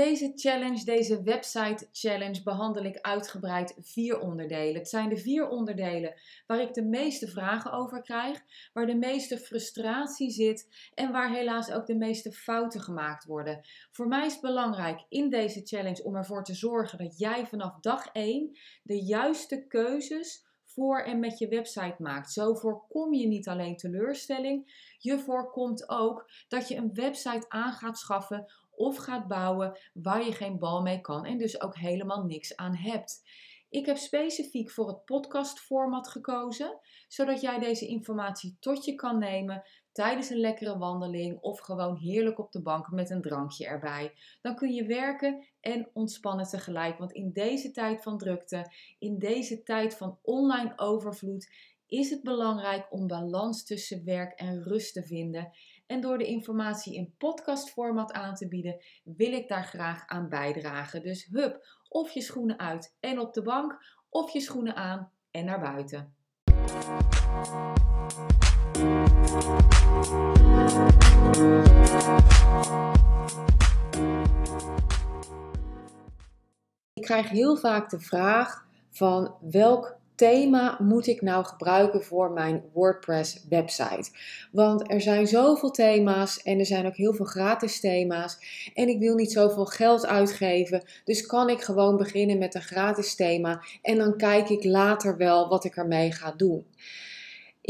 deze challenge, deze website challenge, behandel ik uitgebreid vier onderdelen. Het zijn de vier onderdelen waar ik de meeste vragen over krijg, waar de meeste frustratie zit en waar helaas ook de meeste fouten gemaakt worden. Voor mij is het belangrijk in deze challenge om ervoor te zorgen dat jij vanaf dag 1 de juiste keuzes voor en met je website maakt. Zo voorkom je niet alleen teleurstelling, je voorkomt ook dat je een website aan gaat schaffen of gaat bouwen waar je geen bal mee kan en dus ook helemaal niks aan hebt. Ik heb specifiek voor het podcastformat gekozen, zodat jij deze informatie tot je kan nemen tijdens een lekkere wandeling of gewoon heerlijk op de bank met een drankje erbij. Dan kun je werken en ontspannen tegelijk, want in deze tijd van drukte, in deze tijd van online overvloed, is het belangrijk om balans tussen werk en rust te vinden. En door de informatie in podcastformat aan te bieden, wil ik daar graag aan bijdragen. Dus hup, of je schoenen uit en op de bank, of je schoenen aan en naar buiten. Ik krijg heel vaak de vraag van welk thema moet ik nou gebruiken voor mijn WordPress website? Want er zijn zoveel thema's en er zijn ook heel veel gratis thema's. En ik wil niet zoveel geld uitgeven. Dus kan ik gewoon beginnen met een gratis thema en dan kijk ik later wel wat ik ermee ga doen.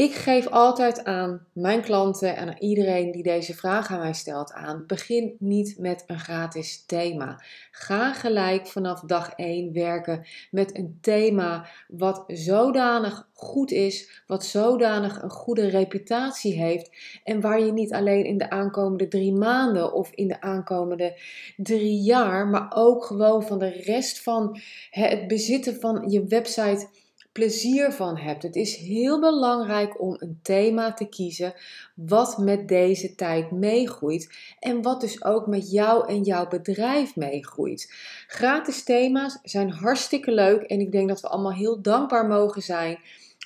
Ik geef altijd aan mijn klanten en aan iedereen die deze vraag aan mij stelt aan: begin niet met een gratis thema. Ga gelijk vanaf dag 1 werken met een thema wat zodanig goed is, wat zodanig een goede reputatie heeft en waar je niet alleen in de aankomende drie maanden of in de aankomende drie jaar, maar ook gewoon van de rest van het bezitten van je website plezier van hebt. Het is heel belangrijk om een thema te kiezen wat met deze tijd meegroeit en wat dus ook met jou en jouw bedrijf meegroeit. Gratis thema's zijn hartstikke leuk en ik denk dat we allemaal heel dankbaar mogen zijn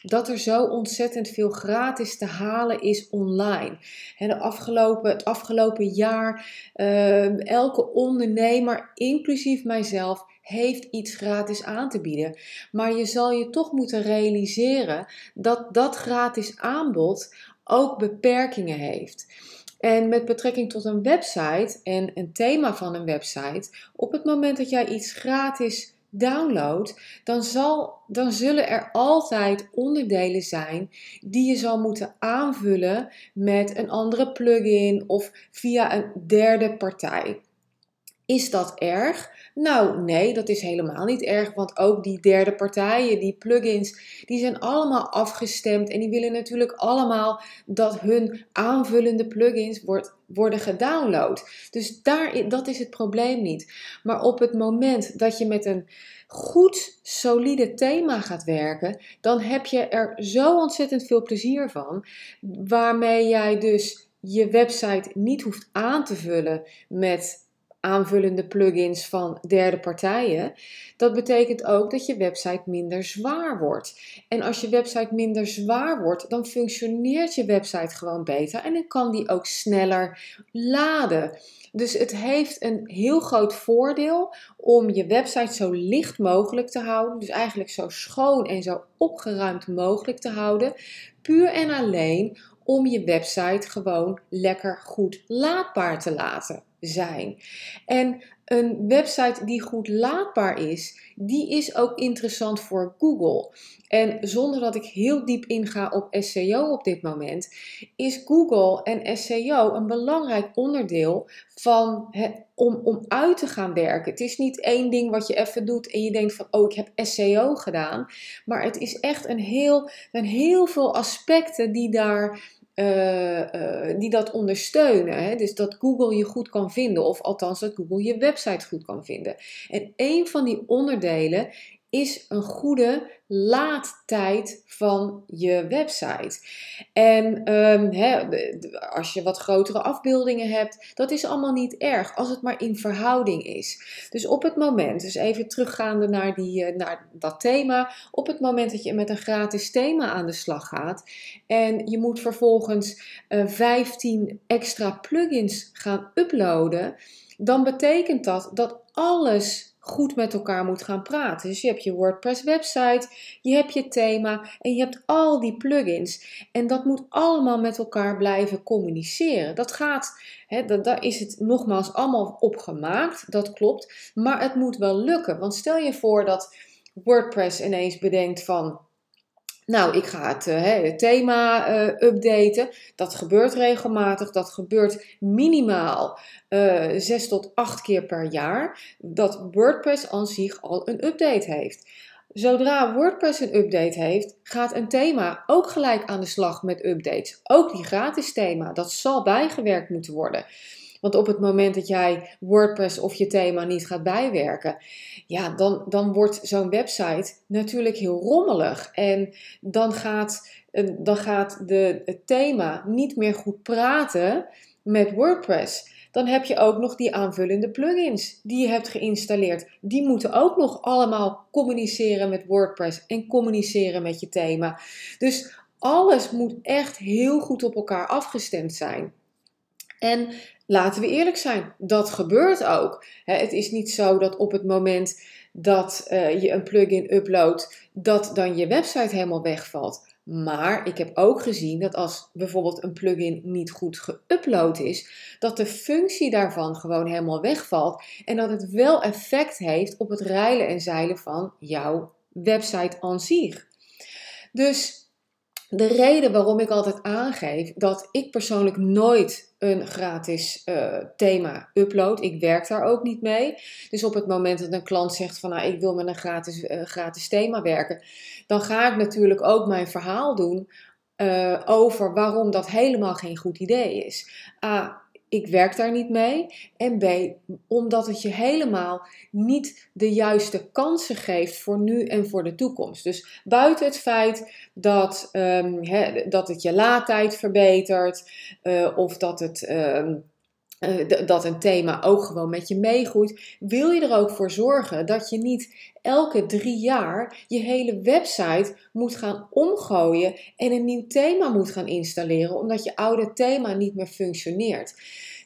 dat er zo ontzettend veel gratis te halen is online. de afgelopen, het afgelopen jaar, uh, elke ondernemer, inclusief mijzelf, heeft iets gratis aan te bieden. Maar je zal je toch moeten realiseren dat dat gratis aanbod ook beperkingen heeft. En met betrekking tot een website en een thema van een website, op het moment dat jij iets gratis downloadt, dan, zal, dan zullen er altijd onderdelen zijn die je zal moeten aanvullen met een andere plugin of via een derde partij. Is dat erg? Nou, nee, dat is helemaal niet erg, want ook die derde partijen, die plugins, die zijn allemaal afgestemd en die willen natuurlijk allemaal dat hun aanvullende plugins wordt, worden gedownload. Dus daar, dat is het probleem niet. Maar op het moment dat je met een goed, solide thema gaat werken, dan heb je er zo ontzettend veel plezier van, waarmee jij dus je website niet hoeft aan te vullen met aanvullende plugins van derde partijen. Dat betekent ook dat je website minder zwaar wordt. En als je website minder zwaar wordt, dan functioneert je website gewoon beter en dan kan die ook sneller laden. Dus het heeft een heel groot voordeel om je website zo licht mogelijk te houden. Dus eigenlijk zo schoon en zo opgeruimd mogelijk te houden. Puur en alleen om je website gewoon lekker goed laadbaar te laten zijn. En een website die goed laadbaar is, die is ook interessant voor Google. En zonder dat ik heel diep inga op SEO op dit moment, is Google en SEO een belangrijk onderdeel van om, om uit te gaan werken. Het is niet één ding wat je even doet en je denkt van, oh, ik heb SEO gedaan. Maar het is echt een heel, een heel veel aspecten die daar uh, uh, die dat ondersteunen. Hè? Dus dat Google je goed kan vinden, of althans dat Google je website goed kan vinden. En een van die onderdelen is een goede laadtijd van je website. En um, als je wat grotere afbeeldingen hebt, dat is allemaal niet erg als het maar in verhouding is. Dus op het moment, dus even teruggaande naar, die, eh, naar dat thema, op het moment dat je met een gratis thema aan de slag gaat en je moet vervolgens uh, eh, 15 extra plugins gaan uploaden dan betekent dat dat alles goed met elkaar moet gaan praten. Dus je hebt je WordPress website, je hebt je thema en je hebt al die plugins. En dat moet allemaal met elkaar blijven communiceren. Dat gaat, hè, daar is het nogmaals allemaal op gemaakt, dat klopt. Maar het moet wel lukken. Want stel je voor dat WordPress ineens bedenkt van nou, ik ga het, uh, het thema uh, updaten. Dat gebeurt regelmatig. Dat gebeurt minimaal uh, eh, 6 tot 8 keer per jaar. Dat WordPress aan zich al een update heeft. Zodra WordPress een update heeft, gaat een thema ook gelijk aan de slag met updates. Ook die gratis thema, dat zal bijgewerkt moeten worden. Want op het moment dat jij WordPress of je thema niet gaat bijwerken, ja, dan, dan wordt zo'n website natuurlijk heel rommelig. En dan gaat, eh, dan gaat de, het thema niet meer goed praten met WordPress. Dan heb je ook nog die aanvullende plugins die je hebt geïnstalleerd. Die moeten ook nog allemaal communiceren met WordPress en communiceren met je thema. Dus alles moet echt heel goed op elkaar afgestemd zijn. En laten we eerlijk zijn, dat gebeurt ook. Het is niet zo dat op het moment dat eh, je een plugin uploadt, dat dan je website helemaal wegvalt. Maar ik heb ook gezien dat als bijvoorbeeld een plugin niet goed geüpload is, dat de functie daarvan gewoon helemaal wegvalt en dat het wel effect heeft op het rijlen en zeilen van jouw website aan zich. Dus de reden waarom ik altijd aangeef dat ik persoonlijk nooit een gratis uh, thema upload. Ik werk daar ook niet mee. Dus op het moment dat een klant zegt van nou ik wil met een gratis, uh, gratis thema werken, dan ga ik natuurlijk ook mijn verhaal doen uh, over waarom dat helemaal geen goed idee is. Ik werk daar niet mee. En B, omdat het je helemaal niet de juiste kansen geeft voor nu en voor de toekomst. Dus buiten het feit dat, um, dat het je laadtijd verbetert uh, of dat het. Um, uh, dat een thema ook gewoon met je meegroeit, wil je er ook voor zorgen dat je niet elke drie jaar je hele website moet gaan omgooien en een nieuw thema moet gaan installeren, omdat je oude thema niet meer functioneert.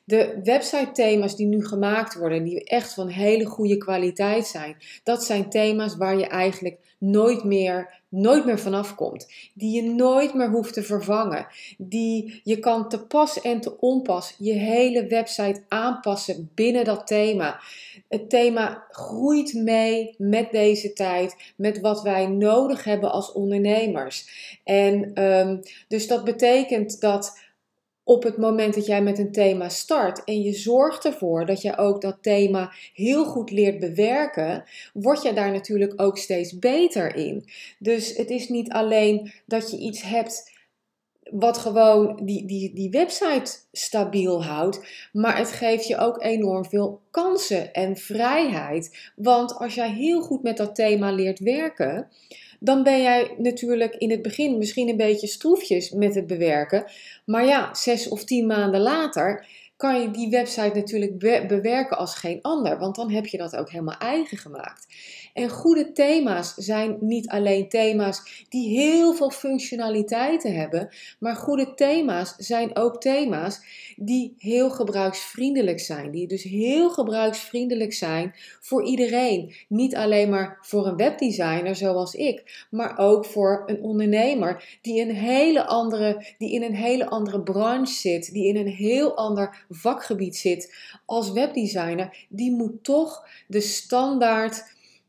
De website thema's die nu gemaakt worden, die echt van hele goede kwaliteit zijn, dat zijn thema's waar je eigenlijk nooit meer, nooit meer vanaf komt. Die je nooit meer hoeft te vervangen. Die je kan te pas en te onpas je hele website aanpassen binnen dat thema. Het thema groeit mee met deze tijd, met wat wij nodig hebben als ondernemers. En um, dus dat betekent dat op het moment dat jij met een thema start en je zorgt ervoor dat je ook dat thema heel goed leert bewerken, word je daar natuurlijk ook steeds beter in. Dus het is niet alleen dat je iets hebt wat gewoon die, die, die website stabiel houdt, maar het geeft je ook enorm veel kansen en vrijheid. Want als jij heel goed met dat thema leert werken, dan ben jij natuurlijk in het begin misschien een beetje stroefjes met het bewerken. Maar ja, zes of tien maanden later kan je die website natuurlijk bewerken als geen ander, want dan heb je dat ook helemaal eigen gemaakt. En goede thema's zijn niet alleen thema's die heel veel functionaliteiten hebben, maar goede thema's zijn ook thema's die heel gebruiksvriendelijk zijn. Die dus heel gebruiksvriendelijk zijn voor iedereen. Niet alleen maar voor een webdesigner zoals ik, maar ook voor een ondernemer die, een hele andere, die in een hele andere branche zit, die in een heel ander vakgebied zit als webdesigner. Die moet toch de standaard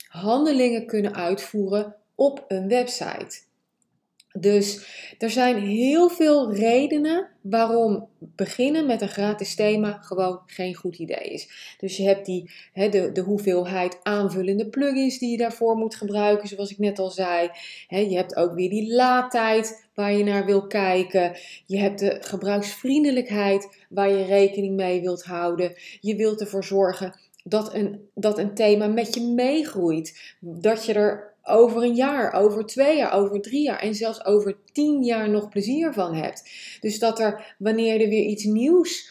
handelingen kunnen uitvoeren op een website. Dus er zijn heel veel redenen waarom beginnen met een gratis thema gewoon geen goed idee is. Dus je hebt die, de, de hoeveelheid aanvullende plugins die je daarvoor moet gebruiken, zoals ik net al zei. je hebt ook weer die laadtijd waar je naar wil kijken. Je hebt de gebruiksvriendelijkheid waar je rekening mee wilt houden. Je wilt ervoor zorgen dat een, dat een thema met je meegroeit. Dat je er over een jaar, over twee jaar, over drie jaar en zelfs over tien jaar nog plezier van hebt. Dus dat er, wanneer er weer iets nieuws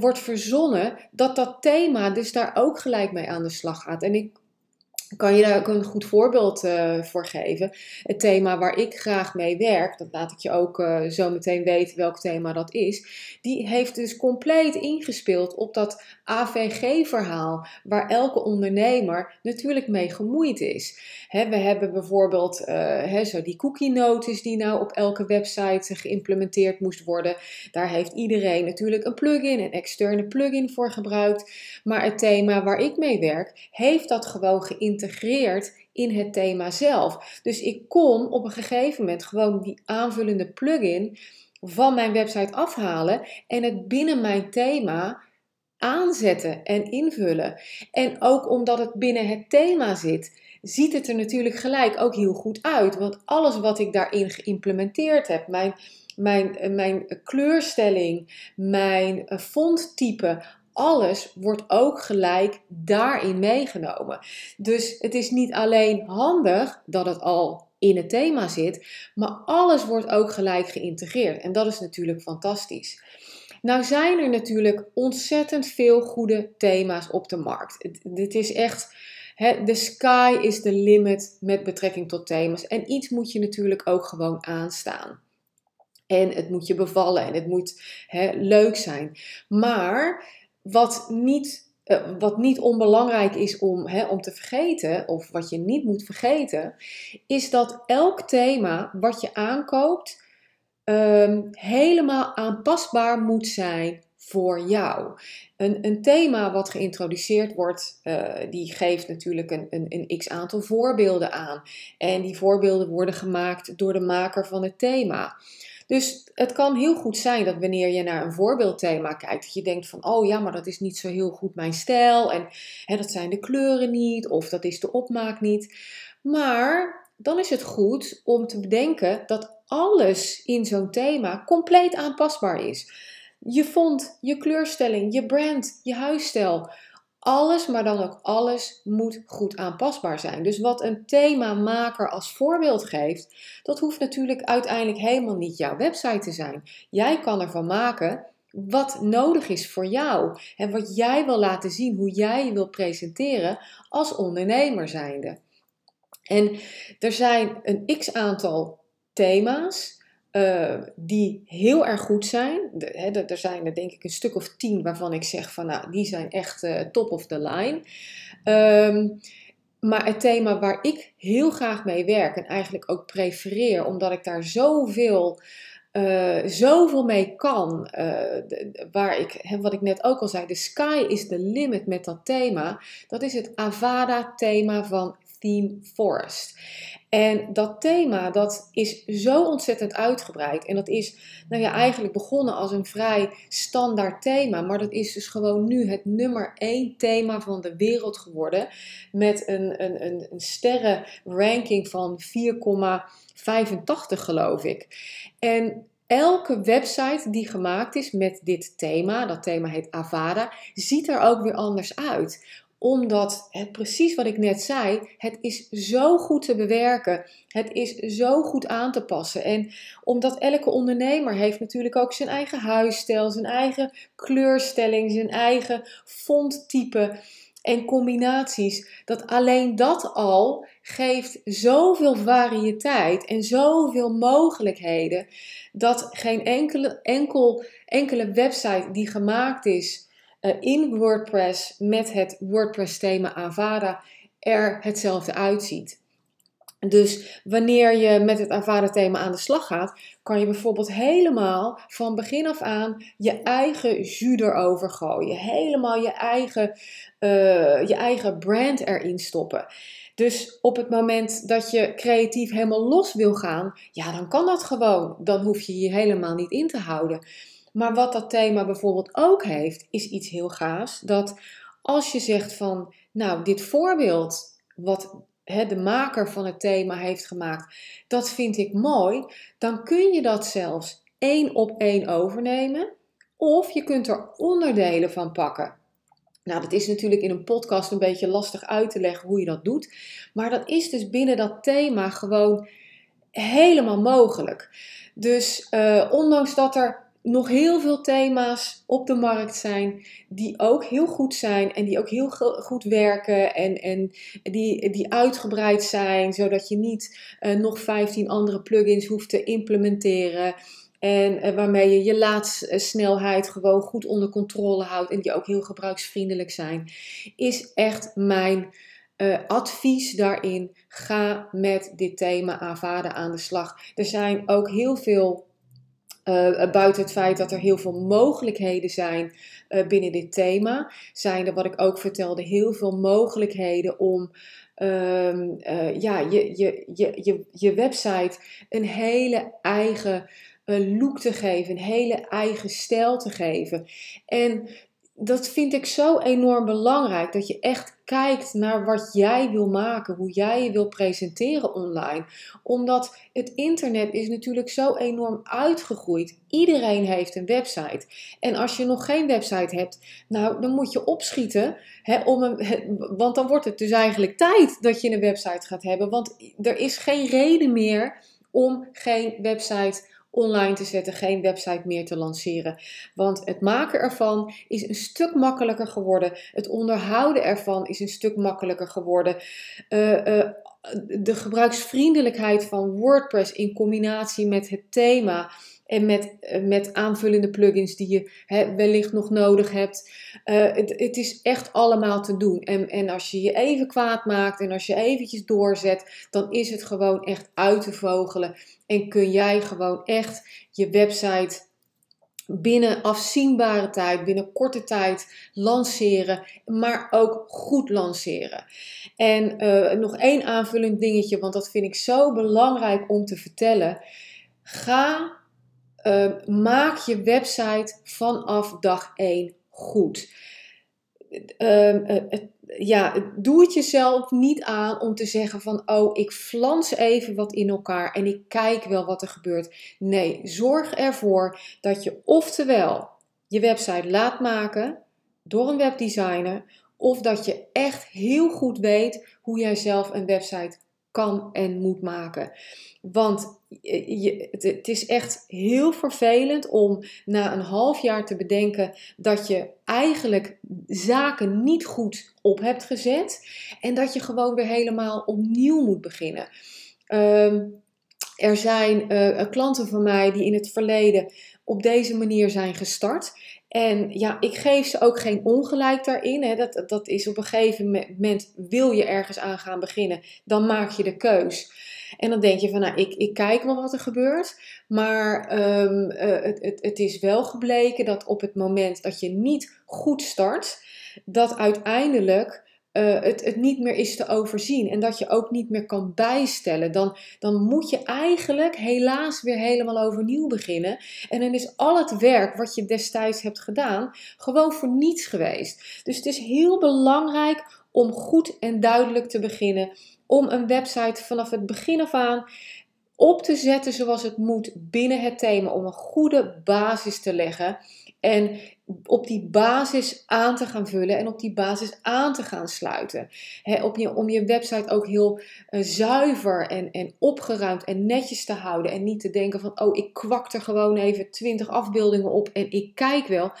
wordt verzonnen, dat dat thema dus daar ook gelijk mee aan de slag gaat. En ik kan je daar een goed voorbeeld uh, voor geven. Het thema waar ik graag mee werk, dat laat ik je ook uh, zo meteen weten welk thema dat is. Die heeft dus compleet ingespeeld op dat AVG-verhaal, waar elke ondernemer natuurlijk mee gemoeid is. we hebben bijvoorbeeld uh, zo die cookie notice die nou op elke website geïmplementeerd moest worden. Daar heeft iedereen natuurlijk een plugin, een externe plugin voor gebruikt. Maar het thema waar ik mee werk, heeft dat gewoon geïntegreerd geïntegreerd in het thema zelf. Dus ik kon op een gegeven moment gewoon die aanvullende plugin van mijn website afhalen en het binnen mijn thema aanzetten en invullen. En ook omdat het binnen het thema zit, ziet het er natuurlijk gelijk ook heel goed uit. Want alles wat ik daarin geïmplementeerd heb, mijn, mijn, mijn kleurstelling, mijn fonttype, alles wordt ook gelijk daarin meegenomen. Dus het is niet alleen handig dat het al in het thema zit, maar alles wordt ook gelijk geïntegreerd. En dat is natuurlijk fantastisch. Nou zijn er natuurlijk ontzettend veel goede thema's op de markt. Dit is echt, de sky is the limit met betrekking tot thema's. En iets moet je natuurlijk ook gewoon aanstaan. En het moet je bevallen en het moet leuk zijn. Maar wat niet, uh, wat niet onbelangrijk is om, hè, om te vergeten, of wat je niet moet vergeten, is dat elk thema wat je aankoopt um, helemaal aanpasbaar moet zijn voor jou. Een, een thema wat geïntroduceerd wordt, uh, die geeft natuurlijk een, een, een x aantal voorbeelden aan. En die voorbeelden worden gemaakt door de maker van het thema. Dus het kan heel goed zijn dat wanneer je naar een voorbeeldthema kijkt, dat je denkt van, oh ja, maar dat is niet zo heel goed mijn stijl en hè, dat zijn de kleuren niet of dat is de opmaak niet. Maar dan is het goed om te bedenken dat alles in zo'n thema compleet aanpasbaar is. Je font, je kleurstelling, je brand, je huisstijl. Alles, maar dan ook alles moet goed aanpasbaar zijn. Dus wat een themamaker als voorbeeld geeft, dat hoeft natuurlijk uiteindelijk helemaal niet jouw website te zijn. Jij kan ervan maken wat nodig is voor jou en wat jij wil laten zien, hoe jij je wil presenteren als ondernemer zijnde. En er zijn een x aantal thema's uh, die heel erg goed zijn. Er zijn er denk ik een stuk of tien waarvan ik zeg van nou, die zijn echt uh, top of the line. Um, maar het thema waar ik heel graag mee werk en eigenlijk ook prefereer, omdat ik daar zoveel, uh, zoveel mee kan, waar ik, wat ik net ook al zei, de sky is the limit met dat thema, dat is het Avada thema van Theme Forest. En dat thema, dat is zo ontzettend uitgebreid. En dat is, nou ja, eigenlijk begonnen als een vrij standaard thema. Maar dat is dus gewoon nu het nummer één thema van de wereld geworden. Met een, een, een, een sterrenranking van 4,85 geloof ik. En elke website die gemaakt is met dit thema, dat thema heet Avada, ziet er ook weer anders uit omdat het precies wat ik net zei, het is zo goed te bewerken. Het is zo goed aan te passen. En omdat elke ondernemer heeft natuurlijk ook zijn eigen huisstijl, zijn eigen kleurstelling, zijn eigen fonttype en combinaties. Dat alleen dat al geeft zoveel variëteit en zoveel mogelijkheden. Dat geen enkele, enkel, enkele website die gemaakt is in WordPress met het WordPress-thema Avada er hetzelfde uitziet. Dus wanneer je met het Avada-thema aan de slag gaat, kan je bijvoorbeeld helemaal van begin af aan je eigen jus erover gooien. Helemaal je eigen, uh, je eigen brand erin stoppen. Dus op het moment dat je creatief helemaal los wil gaan, ja, dan kan dat gewoon. Dan hoef je je helemaal niet in te houden. Maar wat dat thema bijvoorbeeld ook heeft, is iets heel gaafs. Dat als je zegt van, nou, dit voorbeeld wat de maker van het thema heeft gemaakt, dat vind ik mooi, dan kun je dat zelfs één op één overnemen. Of je kunt er onderdelen van pakken. Nou, dat is natuurlijk in een podcast een beetje lastig uit te leggen hoe je dat doet. Maar dat is dus binnen dat thema gewoon helemaal mogelijk. Dus uh, ondanks dat er nog heel veel thema's op de markt zijn die ook heel goed zijn en die ook heel goed werken en, en die, die uitgebreid zijn, zodat je niet uh, nog 15 andere plugins hoeft te implementeren. En uh, waarmee je je laadsnelheid gewoon goed onder controle houdt en die ook heel gebruiksvriendelijk zijn, is echt mijn uh, advies daarin. Ga met dit thema Avada aan de slag. Er zijn ook heel veel uh, buiten het feit dat er heel veel mogelijkheden zijn uh, binnen dit thema, zijn er, wat ik ook vertelde, heel veel mogelijkheden om uh, ja, je, je, je, je, je website een hele eigen look te geven, een hele eigen stijl te geven. En dat vind ik zo enorm belangrijk. Dat je echt kijkt naar wat jij wil maken, hoe jij je wil presenteren online. Omdat het internet is natuurlijk zo enorm uitgegroeid. Iedereen heeft een website. En als je nog geen website hebt, nou, dan moet je opschieten. Hè, om een, want dan wordt het dus eigenlijk tijd dat je een website gaat hebben. Want er is geen reden meer om geen website online te zetten, geen website meer te lanceren. Want het maken ervan is een stuk makkelijker geworden. Het onderhouden ervan is een stuk makkelijker geworden. Uh, uh, de gebruiksvriendelijkheid van WordPress in combinatie met het thema en met, eh, met aanvullende plugins die je wellicht nog nodig hebt. Uh, het, het, is echt allemaal te doen. En, en als je je even kwaad maakt en als je eventjes doorzet, dan is het gewoon echt uit te vogelen. En kun jij gewoon echt je website binnen afzienbare tijd, binnen korte tijd lanceren, maar ook goed lanceren. En uh, nog één aanvullend dingetje, want dat vind ik zo belangrijk om te vertellen. Ga uh, maak je website vanaf dag 1 goed. Uh, ja, doe het jezelf niet aan om te zeggen van oh, ik flans even wat in elkaar en ik kijk wel wat er gebeurt. Nee, zorg ervoor dat je oftewel je website laat maken door een webdesigner of dat je echt heel goed weet hoe jij zelf een website kan en moet maken. Want je, het is echt heel vervelend om na een half jaar te bedenken dat je eigenlijk zaken niet goed op hebt gezet en dat je gewoon weer helemaal opnieuw moet beginnen. Ehm, er zijn uh, klanten van mij die in het verleden op deze manier zijn gestart. En ja, ik geef ze ook geen ongelijk daarin. Hè. Dat, dat is op een gegeven moment, wil je ergens aan gaan beginnen, dan maak je de keus. En dan denk je van, nou, ik, ik kijk wel wat er gebeurt. Maar um, het, het, het is wel gebleken dat op het moment dat je niet goed start, dat uiteindelijk uh, het, het niet meer is te overzien en dat je ook niet meer kan bijstellen, dan, dan moet je eigenlijk helaas weer helemaal overnieuw beginnen. En dan is al het werk wat je destijds hebt gedaan gewoon voor niets geweest. Dus het is heel belangrijk om goed en duidelijk te beginnen, om een website vanaf het begin af aan op te zetten zoals het moet binnen het thema, om een goede basis te leggen. En op die basis aan te gaan vullen en op die basis aan te gaan sluiten. op je, om je website ook heel uh, zuiver en, en opgeruimd en netjes te houden. En niet te denken van, oh, ik kwak er gewoon even 20 afbeeldingen op en ik kijk wel.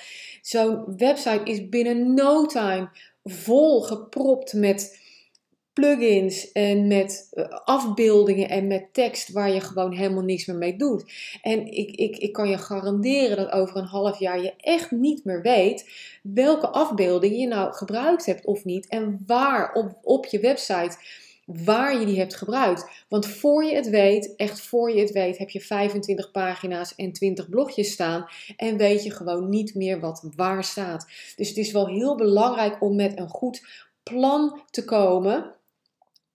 Zo'n website is binnen no time vol gepropt met plugins en met eh, afbeeldingen en met tekst waar je gewoon helemaal niks meer mee doet. En ik, ik, ik kan je garanderen dat over een half jaar je echt niet meer weet welke afbeeldingen je nou gebruikt hebt of niet en waar op, op je website waar je die hebt gebruikt. Want voor je het weet, echt voor je het weet, heb je 25 pagina's en 20 blogjes staan en weet je gewoon niet meer wat waar staat. Dus het is wel heel belangrijk om met een goed plan te komen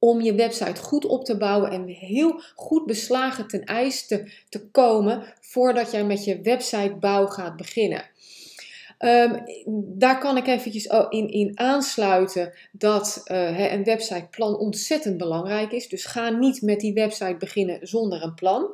om je website goed op te bouwen en heel goed beslagen ten ijs te, te komen voordat jij met je websitebouw gaat beginnen. Um, daar kan ik eventjes in, in aansluiten dat uh, een websiteplan ontzettend belangrijk is. Dus ga niet met die website beginnen zonder een plan.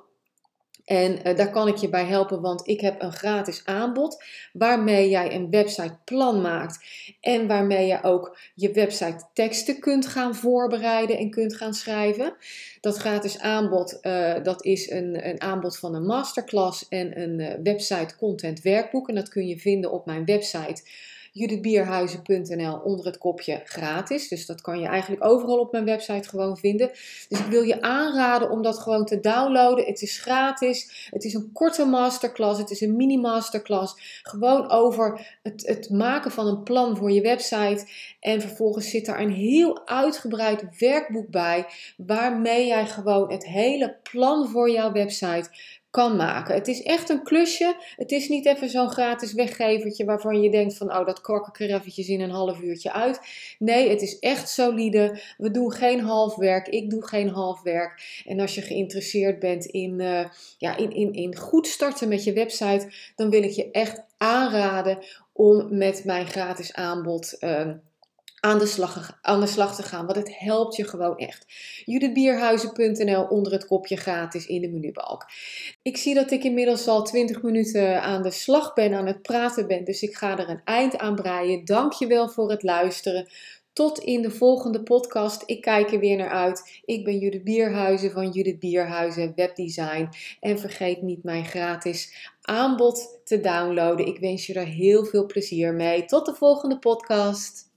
En uh, daar kan ik je bij helpen, want ik heb een gratis aanbod waarmee jij een websiteplan maakt en waarmee je ook je website teksten kunt gaan voorbereiden en kunt gaan schrijven. Dat gratis aanbod, uh, dat is een, een aanbod van een masterclass en een uh, website content werkboek. En dat kun je vinden op mijn website judithbierhuizen.nl onder het kopje gratis. Dus dat kan je eigenlijk overal op mijn website gewoon vinden. Dus ik wil je aanraden om dat gewoon te downloaden. Het is gratis. Het is een korte masterclass. Het is een mini masterclass. Gewoon over het, het maken van een plan voor je website. En vervolgens zit daar een heel uitgebreid werkboek bij. Waarmee jij gewoon het hele plan voor jouw website kan maken. Het is echt een klusje. Het is niet even zo'n gratis weggevertje waarvan je denkt van oh dat kork ik er eventjes in een half uurtje uit. Nee, het is echt solide. We doen geen half werk. Ik doe geen half werk. En als je geïnteresseerd bent in, uh, ja, in, in, in goed starten met je website, dan wil ik je echt aanraden om met mijn gratis aanbod uh, aan de, slag, aan de te gaan. Want het helpt je gewoon echt. judithbierhuizen.nl onder het kopje gratis in de menubalk. Ik zie dat ik inmiddels al 20 minuten aan de slag ben, aan het praten ben. Dus ik ga er een eind aan breien. Dank je wel voor het luisteren. Tot in de volgende podcast. Ik kijk er weer naar uit. Ik ben Judith Bierhuizen van Judith Bierhuizen Webdesign. En vergeet niet mijn gratis aanbod te downloaden. Ik wens je er heel veel plezier mee. Tot de volgende podcast.